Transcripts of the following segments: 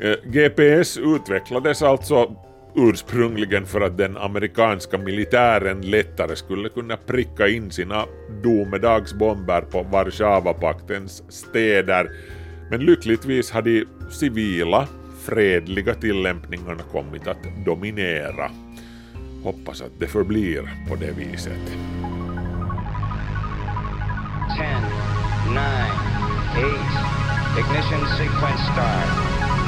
Eh, GPS utvecklades alltså ursprungligen för att den amerikanska militären lättare skulle kunna pricka in sina domedagsbomber på Warszawapaktens städer. Men lyckligtvis har de civila, fredliga tillämpningarna kommit att dominera. Hoppas att det förblir på det viset. 10, 9, 8, ignition sequence start,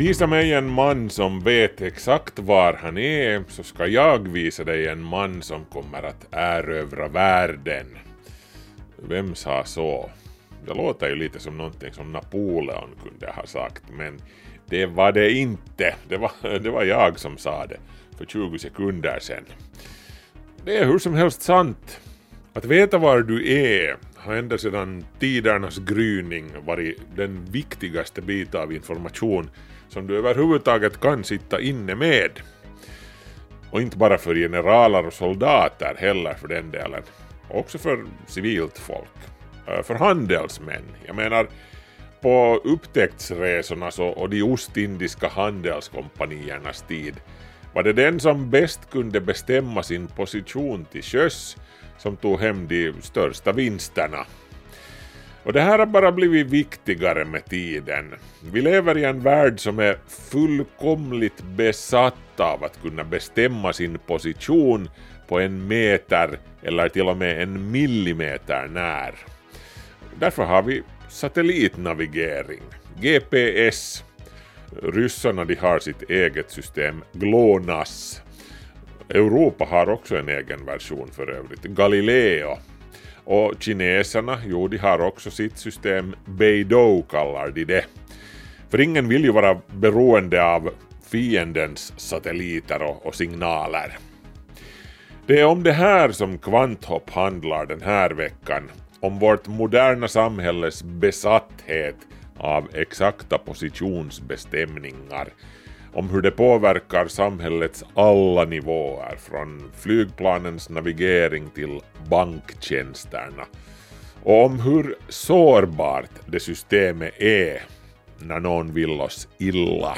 Visa mig en man som vet exakt var han är, så ska jag visa dig en man som kommer att erövra världen. Vem sa så? Det låter ju lite som någonting som Napoleon kunde ha sagt, men det var det inte. Det var, det var jag som sa det för 20 sekunder sedan. Det är hur som helst sant. Att veta var du är har ända sedan tidernas gryning varit den viktigaste biten av information som du överhuvudtaget kan sitta inne med. Och inte bara för generaler och soldater heller för den delen. Också för civilt folk. Eh, för handelsmän. Jag menar, på upptäcktsresornas och de ostindiska handelskompaniernas tid var det den som bäst kunde bestämma sin position till sjöss som tog hem de största vinsterna. Och det här har bara blivit viktigare med tiden. Vi lever i en värld som är fullkomligt besatt av att kunna bestämma sin position på en meter eller till och med en millimeter när. Därför har vi satellitnavigering, GPS. Ryssarna de har sitt eget system, GLONASS. Europa har också en egen version för övrigt, Galileo. Och kineserna, jo de har också sitt system, Beidou kallar de det. För ingen vill ju vara beroende av fiendens satelliter och, och signaler. Det är om det här som Kvanthopp handlar den här veckan, om vårt moderna samhälles besatthet av exakta positionsbestämningar om hur det påverkar samhällets alla nivåer, från flygplanens navigering till banktjänsterna. Och om hur sårbart det systemet är när någon vill oss illa.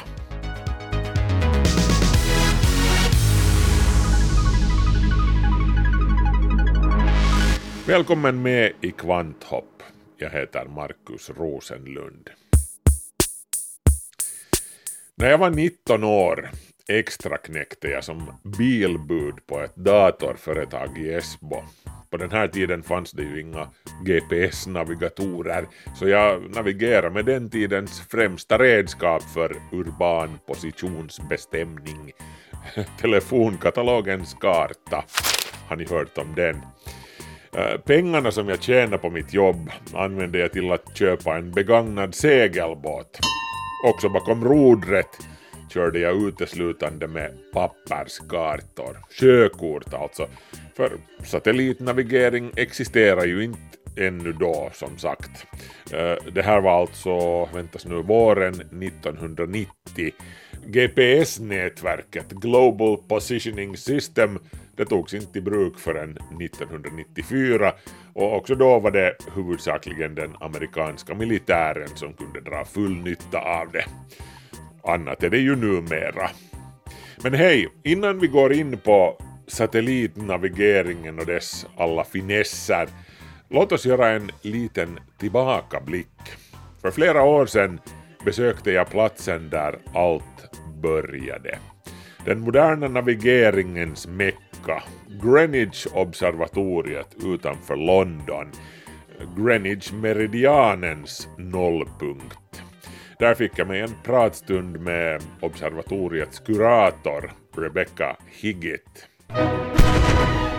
Välkommen med i Kvanthopp. Jag heter Markus Rosenlund. När jag var 19 år extra knäckte jag som bilbud på ett datorföretag i Esbo. På den här tiden fanns det ju inga GPS-navigatorer, så jag navigerade med den tidens främsta redskap för urban positionsbestämning, telefonkatalogens karta. Har ni hört om den? Eh, pengarna som jag tjänade på mitt jobb använde jag till att köpa en begagnad segelbåt Också bakom rodret körde jag uteslutande med papperskartor, sjökort alltså, för satellitnavigering existerar ju inte ännu då som sagt. Eh, det här var alltså, väntas nu, våren 1990. GPS-nätverket Global Positioning System det togs inte i bruk förrän 1994 och också då var det huvudsakligen den amerikanska militären som kunde dra full nytta av det. Annat är det ju numera. Men hej, innan vi går in på satellitnavigeringen och dess alla finesser, låt oss göra en liten tillbakablick. För flera år sedan besökte jag platsen där allt började. Den moderna navigeringens mecka, Greenwich-observatoriet utanför London, Greenwich-meridianens nollpunkt. Där fick jag mig en pratstund med observatoriets kurator Rebecca Higgett.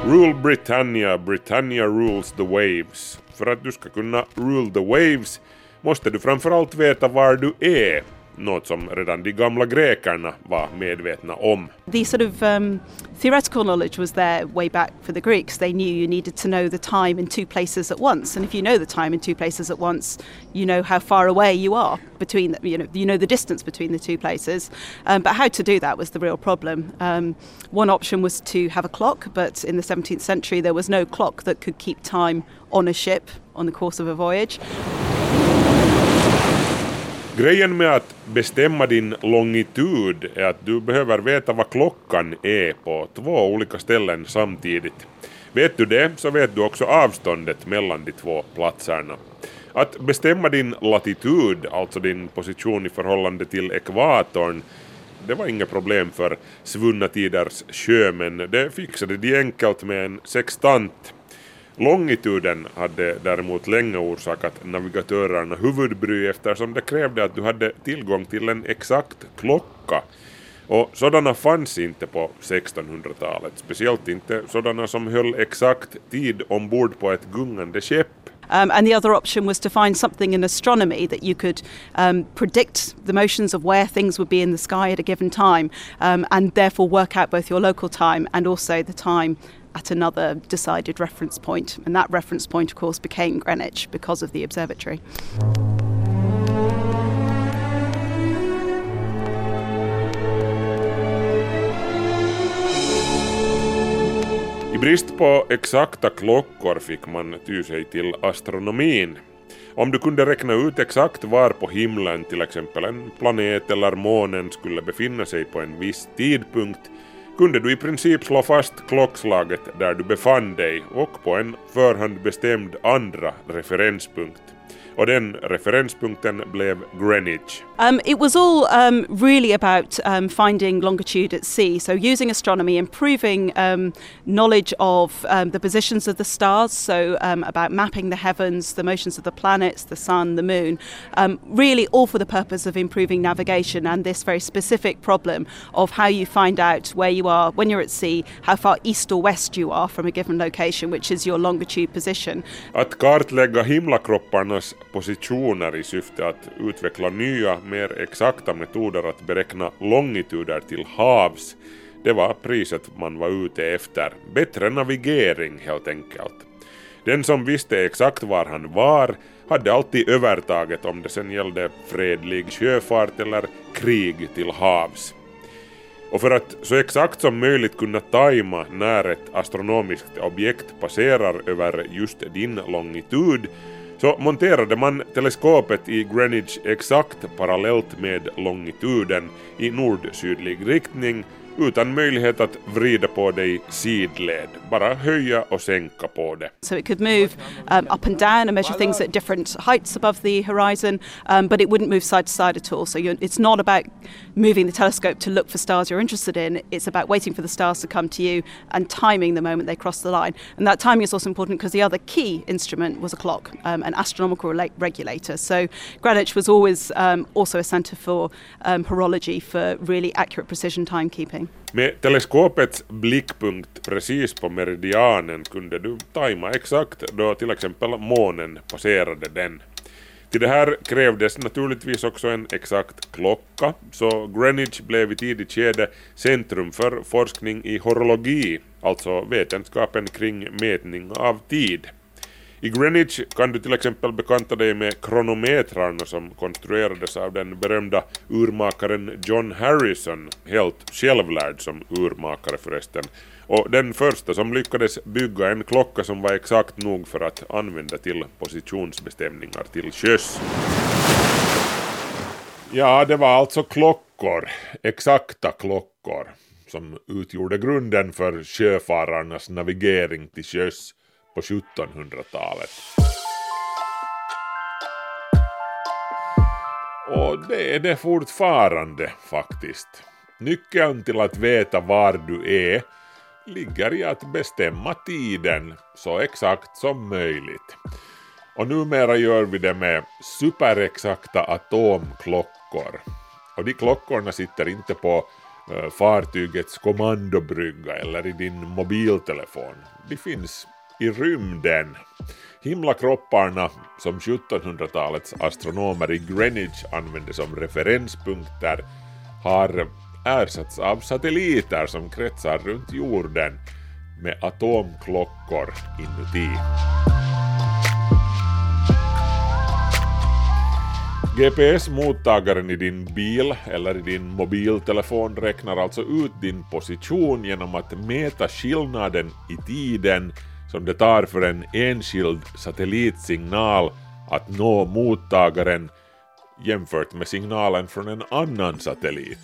Rule Britannia, Britannia rules the waves. För att du ska kunna rule the waves måste du framförallt veta var du är något som redan de gamla grekerna var medvetna om. The sort of um, theoretical knowledge was there way back for the Greeks. They knew you needed to know the time in two places at once, and if you know the time in two places at once, you know how far away you are between. the, You know, you know the distance between the two places. Um, but how to do that was the real problem. Um, one option was to have a clock, but in the 17th century there was no clock that could keep time on a ship on the course of a voyage. Grejen med att bestämma din longitud är att du behöver veta vad klockan är på två olika ställen samtidigt. Vet du det så vet du också avståndet mellan de två platserna. Att bestämma din latitud, alltså din position i förhållande till ekvatorn, det var inga problem för svunna tiders sjömän. Det fixade de enkelt med en sextant Longituden hade däremot länge orsakat navigatörerna huvudbry eftersom det krävde att du hade tillgång till en exakt klocka. Och sådana fanns inte på 1600-talet, speciellt inte sådana som höll exakt tid ombord på ett gungande skepp. Um, and the other option was to find something in astronomy that you could um, predict the motions of where things would be in the sky at a given time, um, and therefore work out both your local time and also the time at another decided reference. And that reference point, of course, became Greenwich because of the observatory. I brist på exakta klockor fick man ty sig till astronomin. Om du kunde räkna ut exakt var på himlen till exempel en planet eller månen skulle befinna sig på en viss tidpunkt kunde du i princip slå fast klockslaget där du befann dig och på en förhand bestämd andra referenspunkt. Och den referenspunkten blev Greenwich. Um, it was all um, really about um, finding longitude at sea, so using astronomy, improving um, knowledge of um, the positions of the stars, so um, about mapping the heavens, the motions of the planets, the sun, the moon, really all for the purpose of improving navigation and this very specific problem of how you find out where you are when you're at sea, how far east or west you are from a given location, which is your longitude position. Att kartlägga himlakropparnas positioner i syfte att utveckla nya, mer exakta metoder att beräkna longituder till havs. Det var priset man var ute efter. Bättre navigering helt enkelt. Den som visste exakt var han var hade alltid övertaget om det sen gällde fredlig sjöfart eller krig till havs. Och för att så exakt som möjligt kunna tajma när ett astronomiskt objekt passerar över just din longitud så monterade man teleskopet i Greenwich exakt parallellt med longituden i nord-sydlig riktning utan möjlighet att vrida på det i sidled, bara höja och sänka på det. So it could move um, up and down and measure things at different heights above the horizon, um, but it wouldn't move side to side at all. So it's not about moving the telescope to look for stars you're interested in, it's about waiting for the stars to come to you and timing the moment they cross the line. And that timing is also important because the other key instrument was a clock, um, an astronomical regulator. So Greenwich was always um, also a centre for um, horology for really accurate precision timekeeping. Med teleskopets blickpunkt precis på meridianen kunde du tajma exakt då till exempel månen passerade den. Till det här krävdes naturligtvis också en exakt klocka, så Greenwich blev i tidigt skede centrum för forskning i horologi, alltså vetenskapen kring mätning av tid. I Greenwich kan du till exempel bekanta dig med kronometrarna som konstruerades av den berömda urmakaren John Harrison, helt självlärd som urmakare förresten, och den första som lyckades bygga en klocka som var exakt nog för att använda till positionsbestämningar till sjöss. Ja, det var alltså klockor, exakta klockor, som utgjorde grunden för sjöfararnas navigering till sjöss på 1700-talet. Och det är det fortfarande faktiskt. Nyckeln till att veta var du är ligger i att bestämma tiden så exakt som möjligt. Och numera gör vi det med superexakta atomklockor. Och de klockorna sitter inte på eh, fartygets kommandobrygga eller i din mobiltelefon. De finns i rymden. Himlakropparna som 1700-talets astronomer i Greenwich använde som referenspunkter har ersatts av satelliter som kretsar runt jorden med atomklockor inuti. GPS-mottagaren i din bil eller i din mobiltelefon räknar alltså ut din position genom att mäta skillnaden i tiden som det tar för en enskild satellitsignal att nå mottagaren jämfört med signalen från en annan satellit.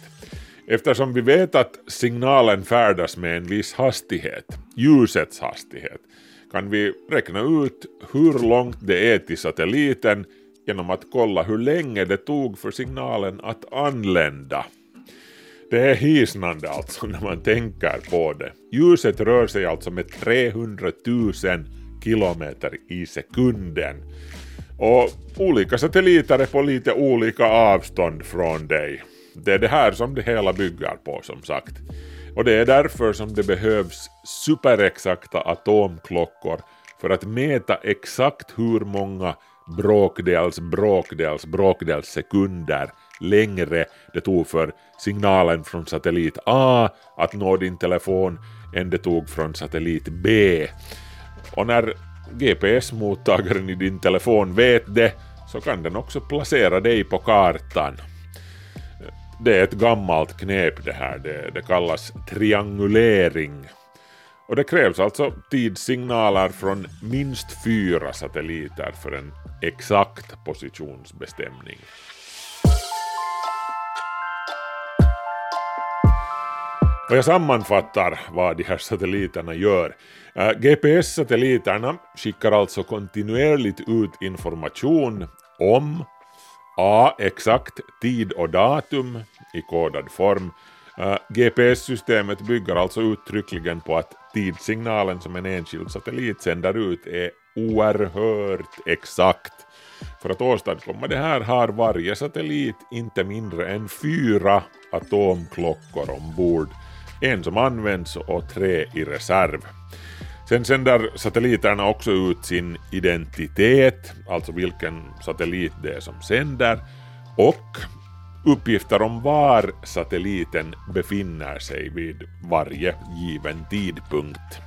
Eftersom vi vet att signalen färdas med en viss hastighet, ljusets hastighet, kan vi räkna ut hur långt det är till satelliten genom att kolla hur länge det tog för signalen att anlända. Det är hisnande alltså när man tänker på det. Ljuset rör sig alltså med 300 000 kilometer i sekunden. Och olika satelliter är på lite olika avstånd från dig. Det är det här som det hela bygger på som sagt. Och det är därför som det behövs superexakta atomklockor för att mäta exakt hur många bråkdels, bråkdels, bråkdels sekunder längre det tog för signalen från satellit A att nå din telefon än det tog från satellit B. Och när GPS-mottagaren i din telefon vet det så kan den också placera dig på kartan. Det är ett gammalt knep det här, det, det kallas triangulering. Och det krävs alltså tidssignaler från minst fyra satelliter för en exakt positionsbestämning. Och jag sammanfattar vad de här satelliterna gör. Eh, GPS-satelliterna skickar alltså kontinuerligt ut information om A. Exakt tid och datum i kodad form. Eh, uh, GPS-systemet bygger alltså uttryckligen på att tidssignalen som en enskild satellit sänder ut är oerhört exakt. För att åstadkomma det här har varje satellit inte mindre än fyra atomklockor ombord. En som används och tre i reserv. Sen sänder satelliterna också ut sin identitet, alltså vilken satellit det är som sänder, och uppgifter om var satelliten befinner sig vid varje given tidpunkt.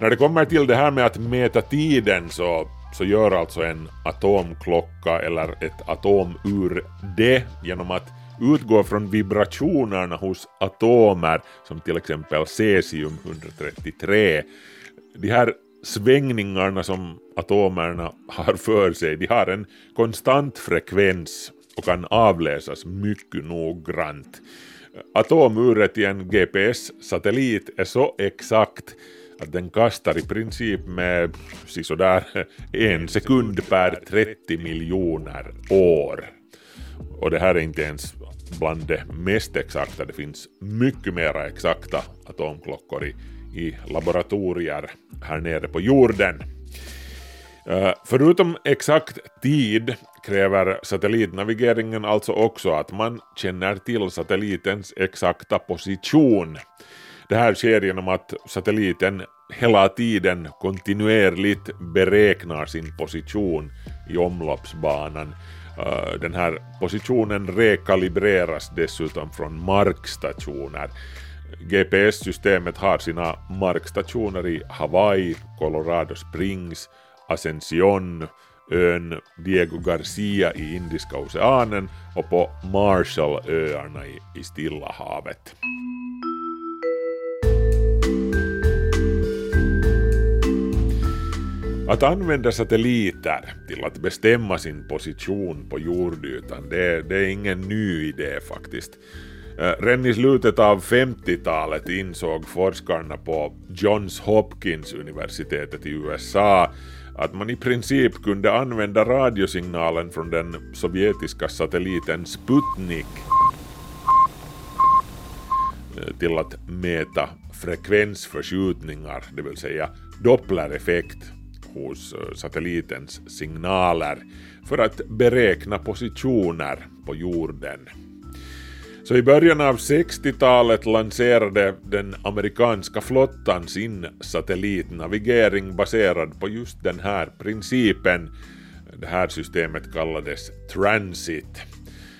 När det kommer till det här med att mäta tiden så, så gör alltså en atomklocka eller ett atomur det genom att utgår från vibrationerna hos atomer som till exempel cesium 133. De här svängningarna som atomerna har för sig, de har en konstant frekvens och kan avläsas mycket noggrant. Atomuret i en GPS-satellit är så exakt att den kastar i princip med sådär en sekund per 30 miljoner år. Och det här är inte ens bland det mest exakta, det finns mycket mera exakta atomklockor i, i laboratorier här nere på jorden. Eh, förutom exakt tid kräver satellitnavigeringen alltså också att man känner till satellitens exakta position. Det här sker genom att satelliten hela tiden kontinuerligt beräknar sin position i omloppsbanan. Eh, den här positionen rekalibreras dessutom från markstationer. GPS-systemet har sina markstationer i Hawaii, Colorado Springs, Ascension, ön Diego Garcia i Indiska oceanen och på Marshallöarna i, i Stilla havet. Att använda satelliter till att bestämma sin position på jordytan, det, det är ingen ny idé faktiskt. Eh, redan i slutet av 50-talet insåg forskarna på Johns Hopkins universitetet i USA att man i princip kunde använda radiosignalen från den sovjetiska satelliten Sputnik eh, till att mäta frekvensförskjutningar, det vill säga dopplereffekt hos eh, satellitens signaler för att beräkna positioner på jorden. Så i början av 60-talet lanserade den amerikanska flottan sin satellitnavigering baserad på just den här principen. Det här systemet kallades Transit.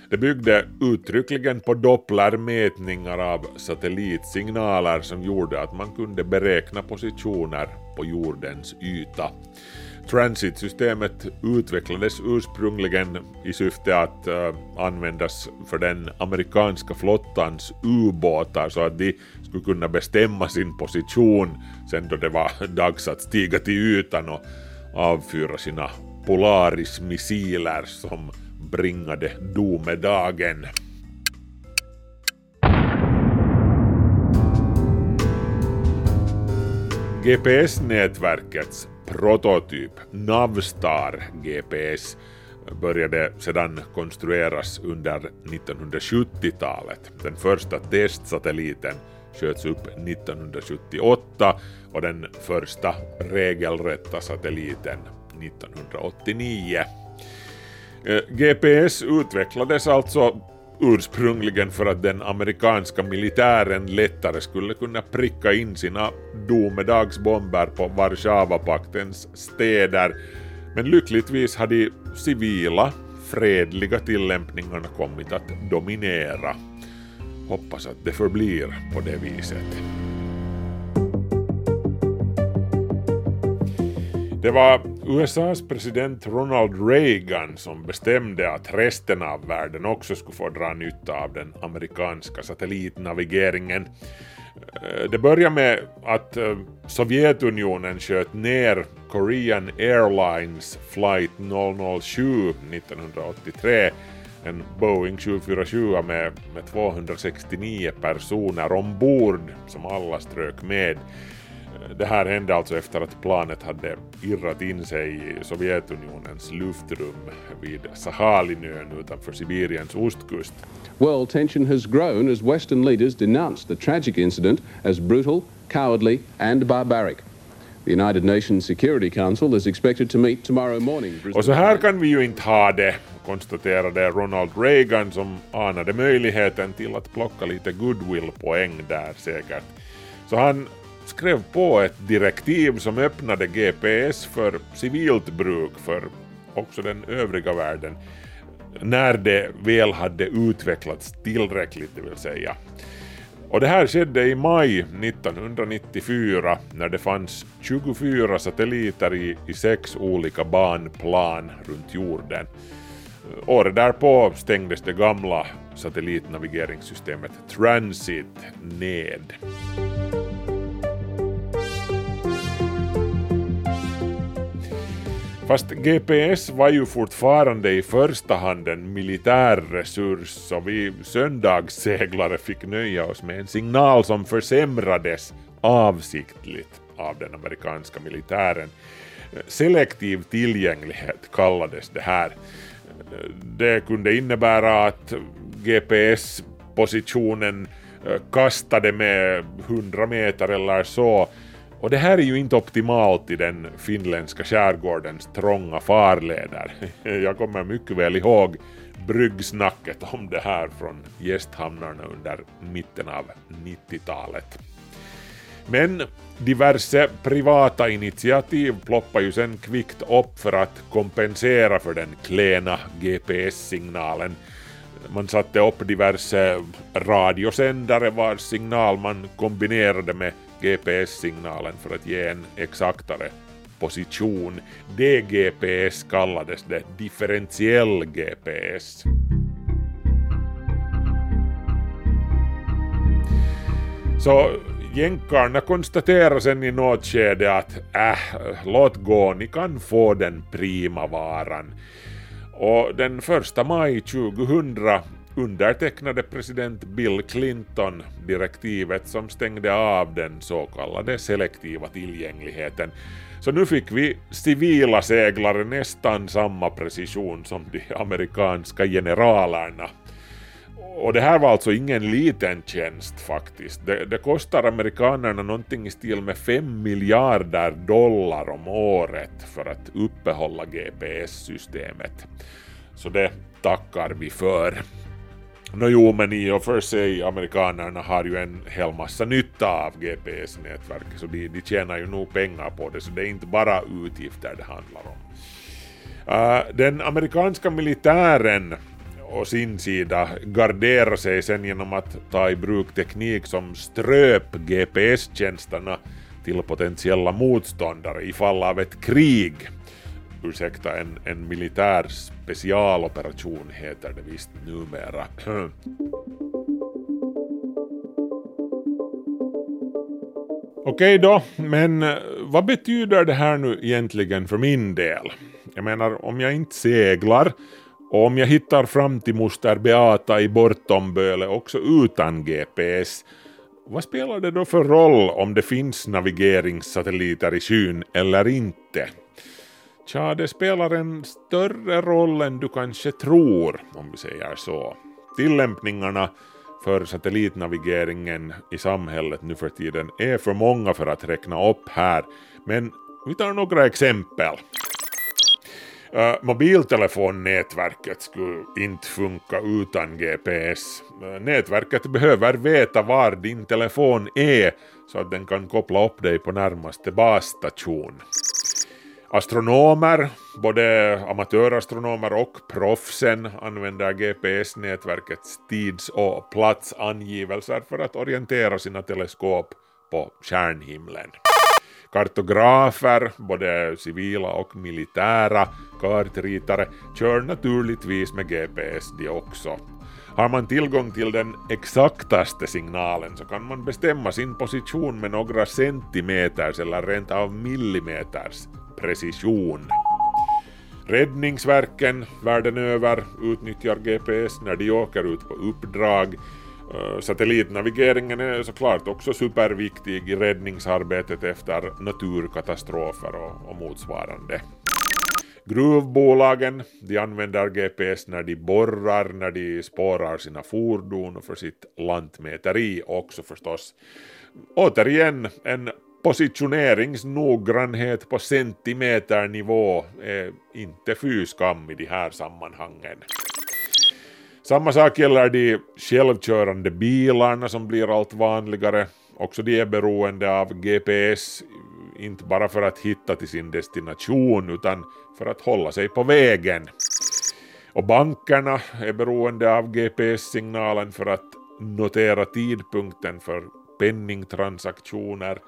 Det byggde uttryckligen på Dopplermätningar av satellitsignaler som gjorde att man kunde beräkna positioner på jordens yta. Transit-systemet utvecklades ursprungligen i syfte att uh, användas för den amerikanska flottans ubåtar så att de skulle kunna bestämma sin position sen då det var dags att stiga till ytan och avfyra sina Polaris-missiler som bringade domedagen. GPS-nätverkets prototyp Navstar GPS började sedan konstrueras under 1970-talet. Den första testsatelliten sköts upp 1978 och den första regelrätta satelliten 1989. Eh, GPS utvecklades alltså ursprungligen för att den amerikanska militären lättare skulle kunna pricka in sina domedagsbomber på Warszawapaktens städer. Men lyckligtvis har de civila, fredliga tillämpningarna kommit att dominera. Hoppas att det förblir på det viset. Det var USAs president Ronald Reagan som bestämde att resten av världen också skulle få dra nytta av den amerikanska satellitnavigeringen. Eh, det började med att eh, Sovjetunionen sköt ner Korean Airlines flight 007 1983 en Boeing 747 med, med 269 personer ombord som alla strök med. Det här hände alltså efter att planet hade irrat in sig i Sovjetunionens luftrum vid Sahalinön utanför Sibiriens ostkust. World tension has grown as Western leaders denounced the tragic incident as brutal, cowardly and barbaric. The United Nations Security Council is expected to meet tomorrow morning. Och så här kan vi ju inte ha det, konstaterade Ronald Reagan som anade möjligheten till att plocka lite goodwill-poäng där säkert. Så han skrev på ett direktiv som öppnade GPS för civilt bruk för också den övriga världen när det väl hade utvecklats tillräckligt, det vill säga. Och det här skedde i maj 1994 när det fanns 24 satelliter i, i sex olika banplan runt jorden. Året därpå stängdes det gamla satellitnavigeringssystemet Transit ned. Fast GPS var ju fortfarande i första hand en militär resurs så vi söndagsseglare fick nöja oss med en signal som försämrades avsiktligt av den amerikanska militären. Selektiv tillgänglighet kallades det här. Det kunde innebära att GPS-positionen eh, kastade med 100 meter eller så och det här är ju inte optimalt i den finländska skärgårdens trånga farleder. Jag kommer mycket väl ihåg bryggsnacket om det här från gästhamnarna under mitten av 90-talet. Men diverse privata initiativ ploppar ju sen kvickt upp för att kompensera för den klena GPS-signalen. Man satte upp diverse radiosändare vars signal man kombinerade med GPS-signalen för att ge en exaktare position. DGPS kallades det, differentiell GPS. Så jänkarna konstaterar sen i något skede att äh, låt gå, ni kan få den prima varan. Och den första maj 2000 undertecknade president Bill Clinton direktivet som stängde av den så kallade selektiva tillgängligheten. Så nu fick vi civila seglare nästan samma precision som de amerikanska generalerna. Och det här var alltså ingen liten tjänst faktiskt. Det, det kostar amerikanerna någonting i stil med 5 miljarder dollar om året för att uppehålla GPS-systemet. Så det tackar vi för. No jo, men i och för sig, amerikanerna har ju en hel massa nytta av GPS-nätverket, så de, de tjänar ju nog pengar på det, så det är inte bara utgifter det handlar om. Uh, den amerikanska militären å sin sida garderar sig sen genom att ta i bruk teknik som ströp GPS-tjänsterna till potentiella motståndare i fall av ett krig. Ursäkta, en, en militär specialoperation heter det visst numera. Okej då, men eh, vad betyder det här nu egentligen för min del? Jag menar, om jag inte seglar och om jag hittar fram till moster Beata i Bortomböle också utan GPS, vad spelar det då för roll om det finns navigeringssatelliter i skyn eller inte? Tja, det spelar en större roll än du kanske tror, om vi säger så. Tillämpningarna för satellitnavigeringen i samhället nu för tiden är för många för att räkna upp här, men vi tar några exempel. Uh, mobiltelefonnätverket skulle inte funka utan GPS. Uh, eh, nätverket behöver veta var din telefon är så att den kan koppla upp dig på närmaste basstation. Astronomer, både amatörastronomer och proffsen använder GPS-nätverkets tids och platsangivelser för att orientera sina teleskop på stjärnhimlen. Kartografer, både civila och militära kartritare, kör naturligtvis med GPS de också. Har man tillgång till den exaktaste signalen så kan man bestämma sin position med några centimeters eller rent av millimeters precision. Räddningsverken världen över utnyttjar GPS när de åker ut på uppdrag. Eh, satellitnavigeringen är såklart också superviktig i räddningsarbetet efter naturkatastrofer och motsvarande. Gruvbolagen de använder GPS när de borrar, när de spårar sina fordon och för sitt lantmäteri också förstås. Återigen en positioneringsnoggrannhet på centimeternivå är inte fy skam i de här sammanhangen. Samma sak gäller de självkörande bilarna som blir allt vanligare. Också de är beroende av GPS, inte bara för att hitta till sin destination utan för att hålla sig på vägen. Och bankerna är beroende av GPS-signalen för att notera tidpunkten för penningtransaktioner.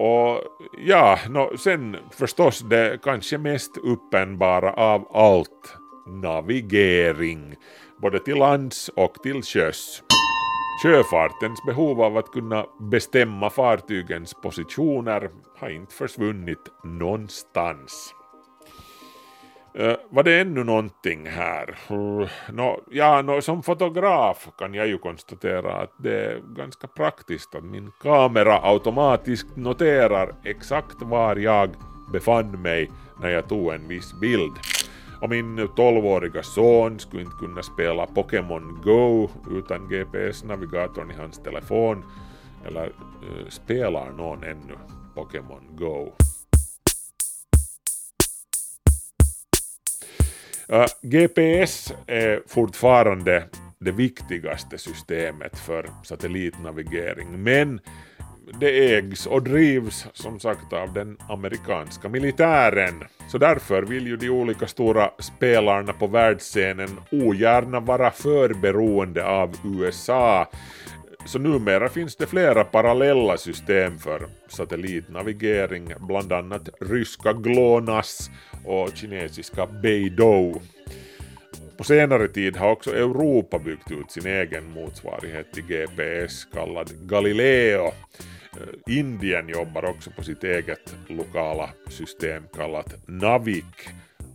Och ja, no, sen förstås det kanske mest uppenbara av allt, navigering, både till lands och till sjöss. Sjöfartens behov av att kunna bestämma fartygens positioner har inte försvunnit någonstans. Uh, var det ännu någonting här? Uh, no, ja, no, som fotograf kan jag ju konstatera att det är ganska praktiskt att min kamera automatiskt noterar exakt var jag befann mig när jag tog en viss bild. Och min 12-åriga son skulle inte kunna spela Pokémon Go utan GPS-navigatorn i hans telefon. Eller uh, spelar någon ännu Pokémon Go? Äh, uh, GPS är fortfarande det viktigaste systemet för satellitnavigering, men det ägs och drivs som sagt av den amerikanska militären. Så därför vill ju de olika stora spelarna på världsscenen ogärna vara för beroende av USA. Så numera finns det flera parallella system för satellitnavigering, bland annat ryska GLONASS och kinesiska Beidou. På senare tid har också Europa byggt ut sin egen motsvarighet till GPS kallad Galileo. Eh, Indien jobbar också på sitt eget lokala system kallat NAVIC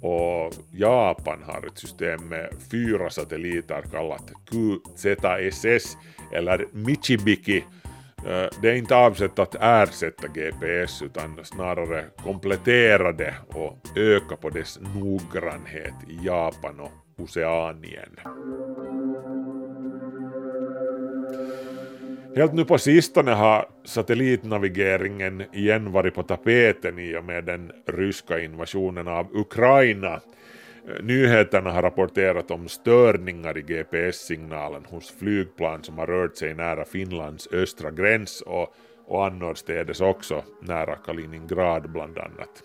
och Japan har ett system med fyra satelliter kallat QZSS eller Michibiki eh, det är inte avsett att ersätta GPS utan snarare komplettera det och öka på dess noggrannhet i Japan och Oceanien. Helt nu på sistone har satellitnavigeringen igen varit på tapeten i och med den ryska invasionen av Ukraina Nyheterna har rapporterat om störningar i GPS-signalen hos flygplan som har rört sig nära Finlands östra gräns och, och annorstädes också, nära Kaliningrad bland annat.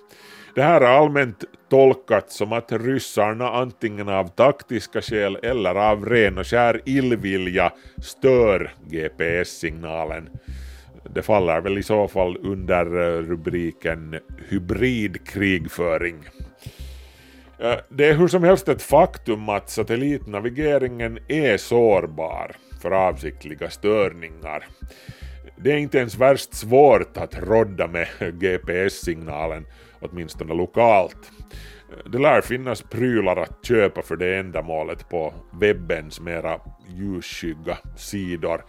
Det här är allmänt tolkat som att ryssarna antingen av taktiska skäl eller av ren och skär illvilja stör GPS-signalen. Det faller väl i så fall under eh, rubriken hybridkrigföring. Eh, det är hur som helst ett faktum att satellitnavigeringen är sårbar för avsiktliga störningar. Det är inte ens värst svårt att rodda med GPS-signalen, åtminstone lokalt. Det lär finnas prylar att köpa för det ändamålet på webbens mera ljusskygga sidor.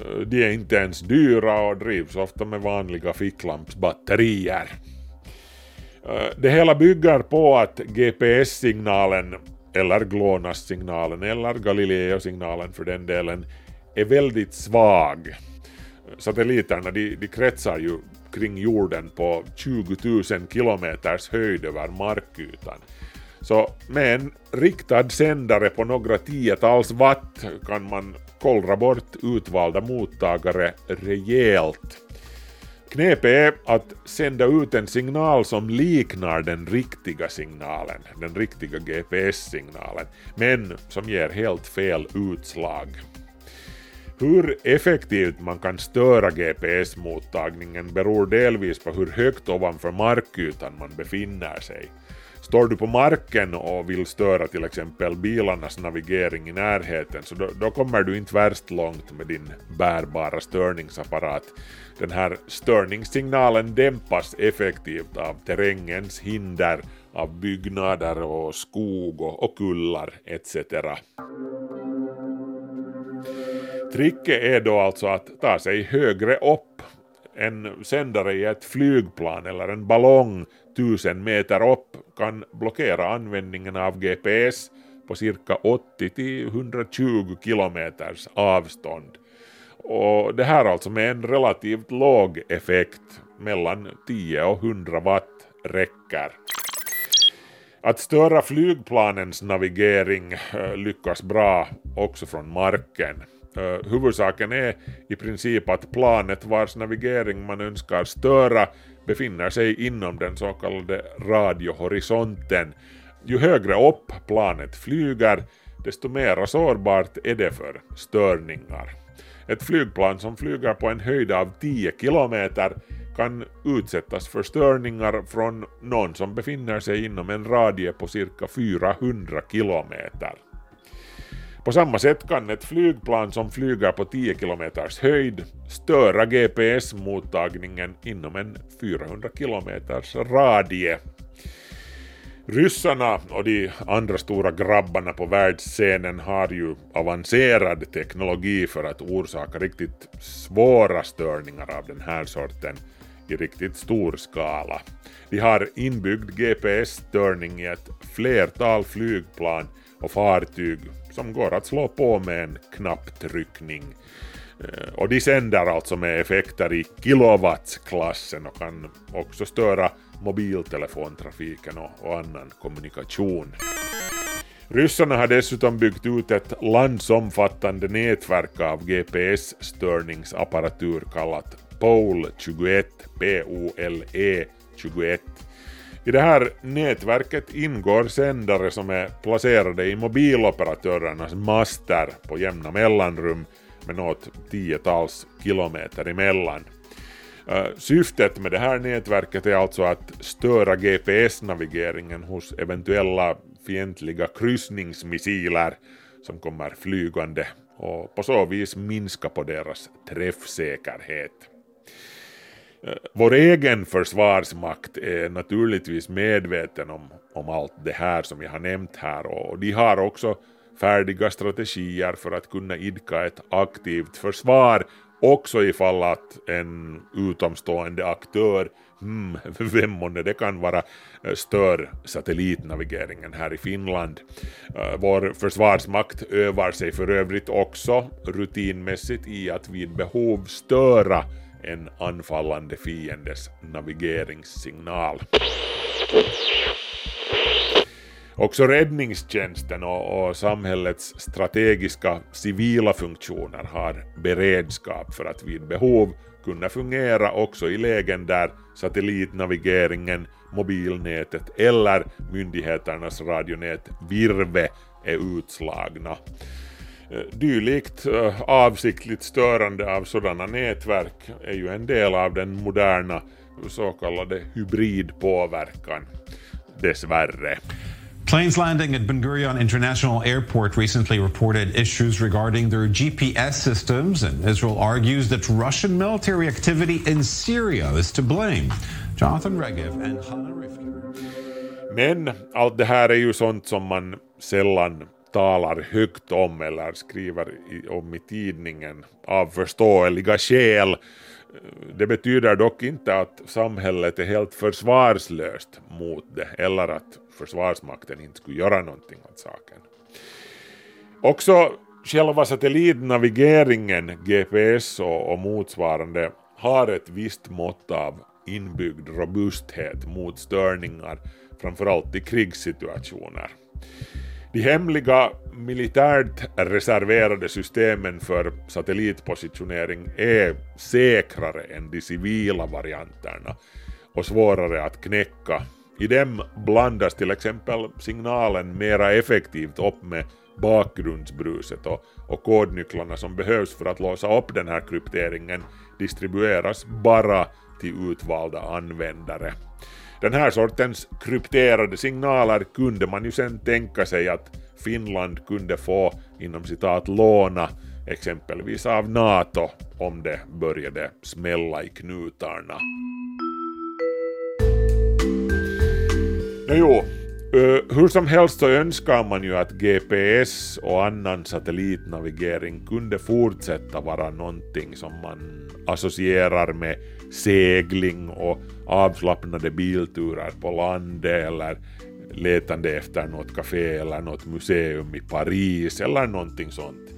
Eh, de är inte ens dyra och drivs ofta med vanliga ficklampsbatterier. Eh, det hela bygger på att GPS-signalen, eller GLONASS-signalen, eller Galileo-signalen för den delen, är väldigt svag satelliterna de, de kretsar ju kring jorden på 20 000 kilometers höjd över markytan. Så med en riktad sändare på några tiotals watt kan man kollra bort utvalda mottagare rejält. Knepet är att sända ut en signal som liknar den riktiga signalen, den riktiga GPS-signalen, men som ger helt fel utslag. Hur effektivt man kan störa GPS-mottagningen beror delvis på hur högt ovanför markytan man befinner sig. Står du på marken och vill störa till exempel bilarnas navigering i närheten så då, då, kommer du inte värst långt med din bärbara störningsapparat. Den här störningssignalen dämpas effektivt av terrängens hinder, av byggnader och skog och, och kullar etc. Tricket är då alltså att ta sig högre upp. En sändare i ett flygplan eller en ballong tusen meter upp kan blockera användningen av GPS på cirka 80 120 kilometers avstånd. Och det här alltså med en relativt låg effekt, mellan 10 och 100 watt räcker. Att störa flygplanens navigering eh, lyckas bra också från marken. Eh, huvudsaken är i princip att planet vars navigering man önskar störa befinner sig inom den så kallade radiohorisonten. Ju högre upp planet flyger, desto mer sårbart är det för störningar. Ett flygplan som flyger på en höjd av 10 kilometer kan utsättas för störningar från någon som befinner sig inom en radie på cirka 400 kilometer. På samma sätt kan ett flygplan som flyger på 10 km höjd störa GPS-mottagningen inom en 400 km radie. Ryssarna och de andra stora grabbarna på världsscenen har ju avancerad teknologi för att orsaka riktigt svåra störningar av den här sorten i riktigt stor skala. De har inbyggd GPS-störning i ett flertal flygplan och fartyg som går att slå på med en knapptryckning. Eh, och de sänder alltså med effekter i kilowattsklassen och kan också störa mobiltelefontrafiken och, och annan kommunikation. Ryssarna har dessutom byggt ut ett landsomfattande nätverk av GPS-störningsapparatur kallat POLE 21, P-O-L-E 21 i det här nätverket ingår sändare som är placerade i mobiloperatörernas master på jämna mellanrum med något tiotals kilometer emellan. Eh, syftet med det här nätverket är alltså att störa GPS-navigeringen hos eventuella fientliga kryssningsmissiler som kommer flygande och på så vis minska på deras träffsäkerhet. Vår egen försvarsmakt är naturligtvis medveten om, om allt det här som jag har nämnt här och de har också färdiga strategier för att kunna idka ett aktivt försvar också ifall att en utomstående aktör, hmm, vem månne det kan vara, eh, stör satellitnavigeringen här i Finland. Eh, vår försvarsmakt övar sig för övrigt också rutinmässigt i att vid behov störa en anfallande fiendes navigeringssignal. Också räddningstjänsten och, och samhällets strategiska civila funktioner har beredskap för att vid behov kunna fungera också i lägen där satellitnavigeringen, mobilnätet eller myndigheternas radionät Virve är utslagna. Eh, dylikt eh, avsiktligt störande av sådana nätverk är ju en del av den moderna så kallade hybridpåverkan, dessvärre. Planes landing at Ben Gurion International Airport recently reported issues regarding their GPS systems, and Israel argues that Russian military activity in Syria is to blame. Jonathan Regev and Hannah Rifler. Men allt det här är ju sånt som man sällan talar högt om eller skriver om i tidningen av förståeliga skäl. Det betyder dock inte att samhället är helt försvarslöst mot det eller att Försvarsmakten inte skulle göra någonting åt saken. Också själva satellitnavigeringen, GPS och, och motsvarande, har ett visst mått av inbyggd robusthet mot störningar, framförallt i krigssituationer. De hemliga militärt reserverade systemen för satellitpositionering är säkrare än de civila varianterna och svårare att knäcka i dem blandas till exempel signalen mera effektivt upp med bakgrundsbruset och, och kodnycklarna som behövs för att låsa upp den här krypteringen distribueras bara till utvalda användare. Den här sortens krypterade signaler kunde man ju sen tänka sig att Finland kunde få inom citat låna exempelvis av NATO om det började smälla i knutarna. Jo, hur som helst så önskar man ju att GPS och annan satellitnavigering kunde fortsätta vara någonting som man associerar med segling och avslappnade bilturer på landet eller letande efter något café eller något museum i Paris eller någonting sånt.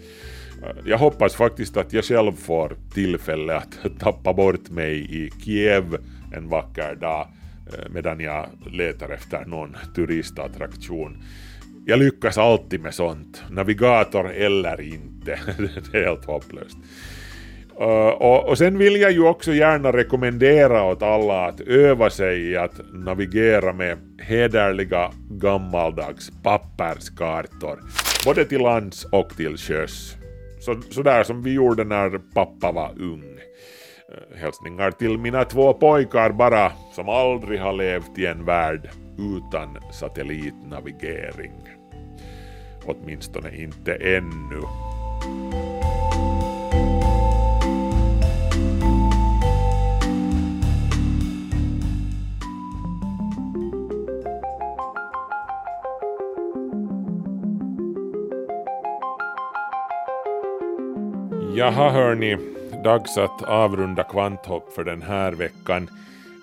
Jag hoppas faktiskt att jag själv får tillfälle att tappa bort mig i Kiev en vacker dag eh, medan jag letar efter någon turistattraktion. Jag lyckas alltid med sånt, navigator eller inte. det är helt hopplöst. Uh, och, och, sen vill jag ju också gärna rekommendera åt alla att öva sig i att navigera med hederliga gammaldags papperskartor, både till lands och till sjöss. Så, sådär som vi gjorde när pappa var ung. Hälsningar till mina två pojkar bara, som aldrig har levt i en värld utan satellitnavigering. Åtminstone inte ännu. Jaha hörni, dags att avrunda kvanthopp för den här veckan.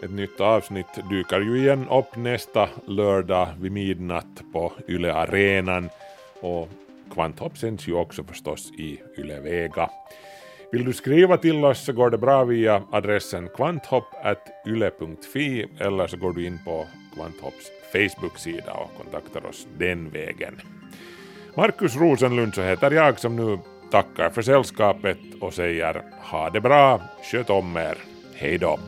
Ett nytt avsnitt dyker ju igen upp nästa lördag vid midnatt på Yle Arenan och kvanthopp sänds ju också förstås i Yle Vega. Vill du skriva till oss så går det bra via adressen kvanthopp.yle.fi eller så går du in på Kvanthopps Facebook-sida och kontaktar oss den vägen. Markus Rosenlund så heter jag som nu tackar för sällskapet och säger ha det bra, sköt om er, hej då.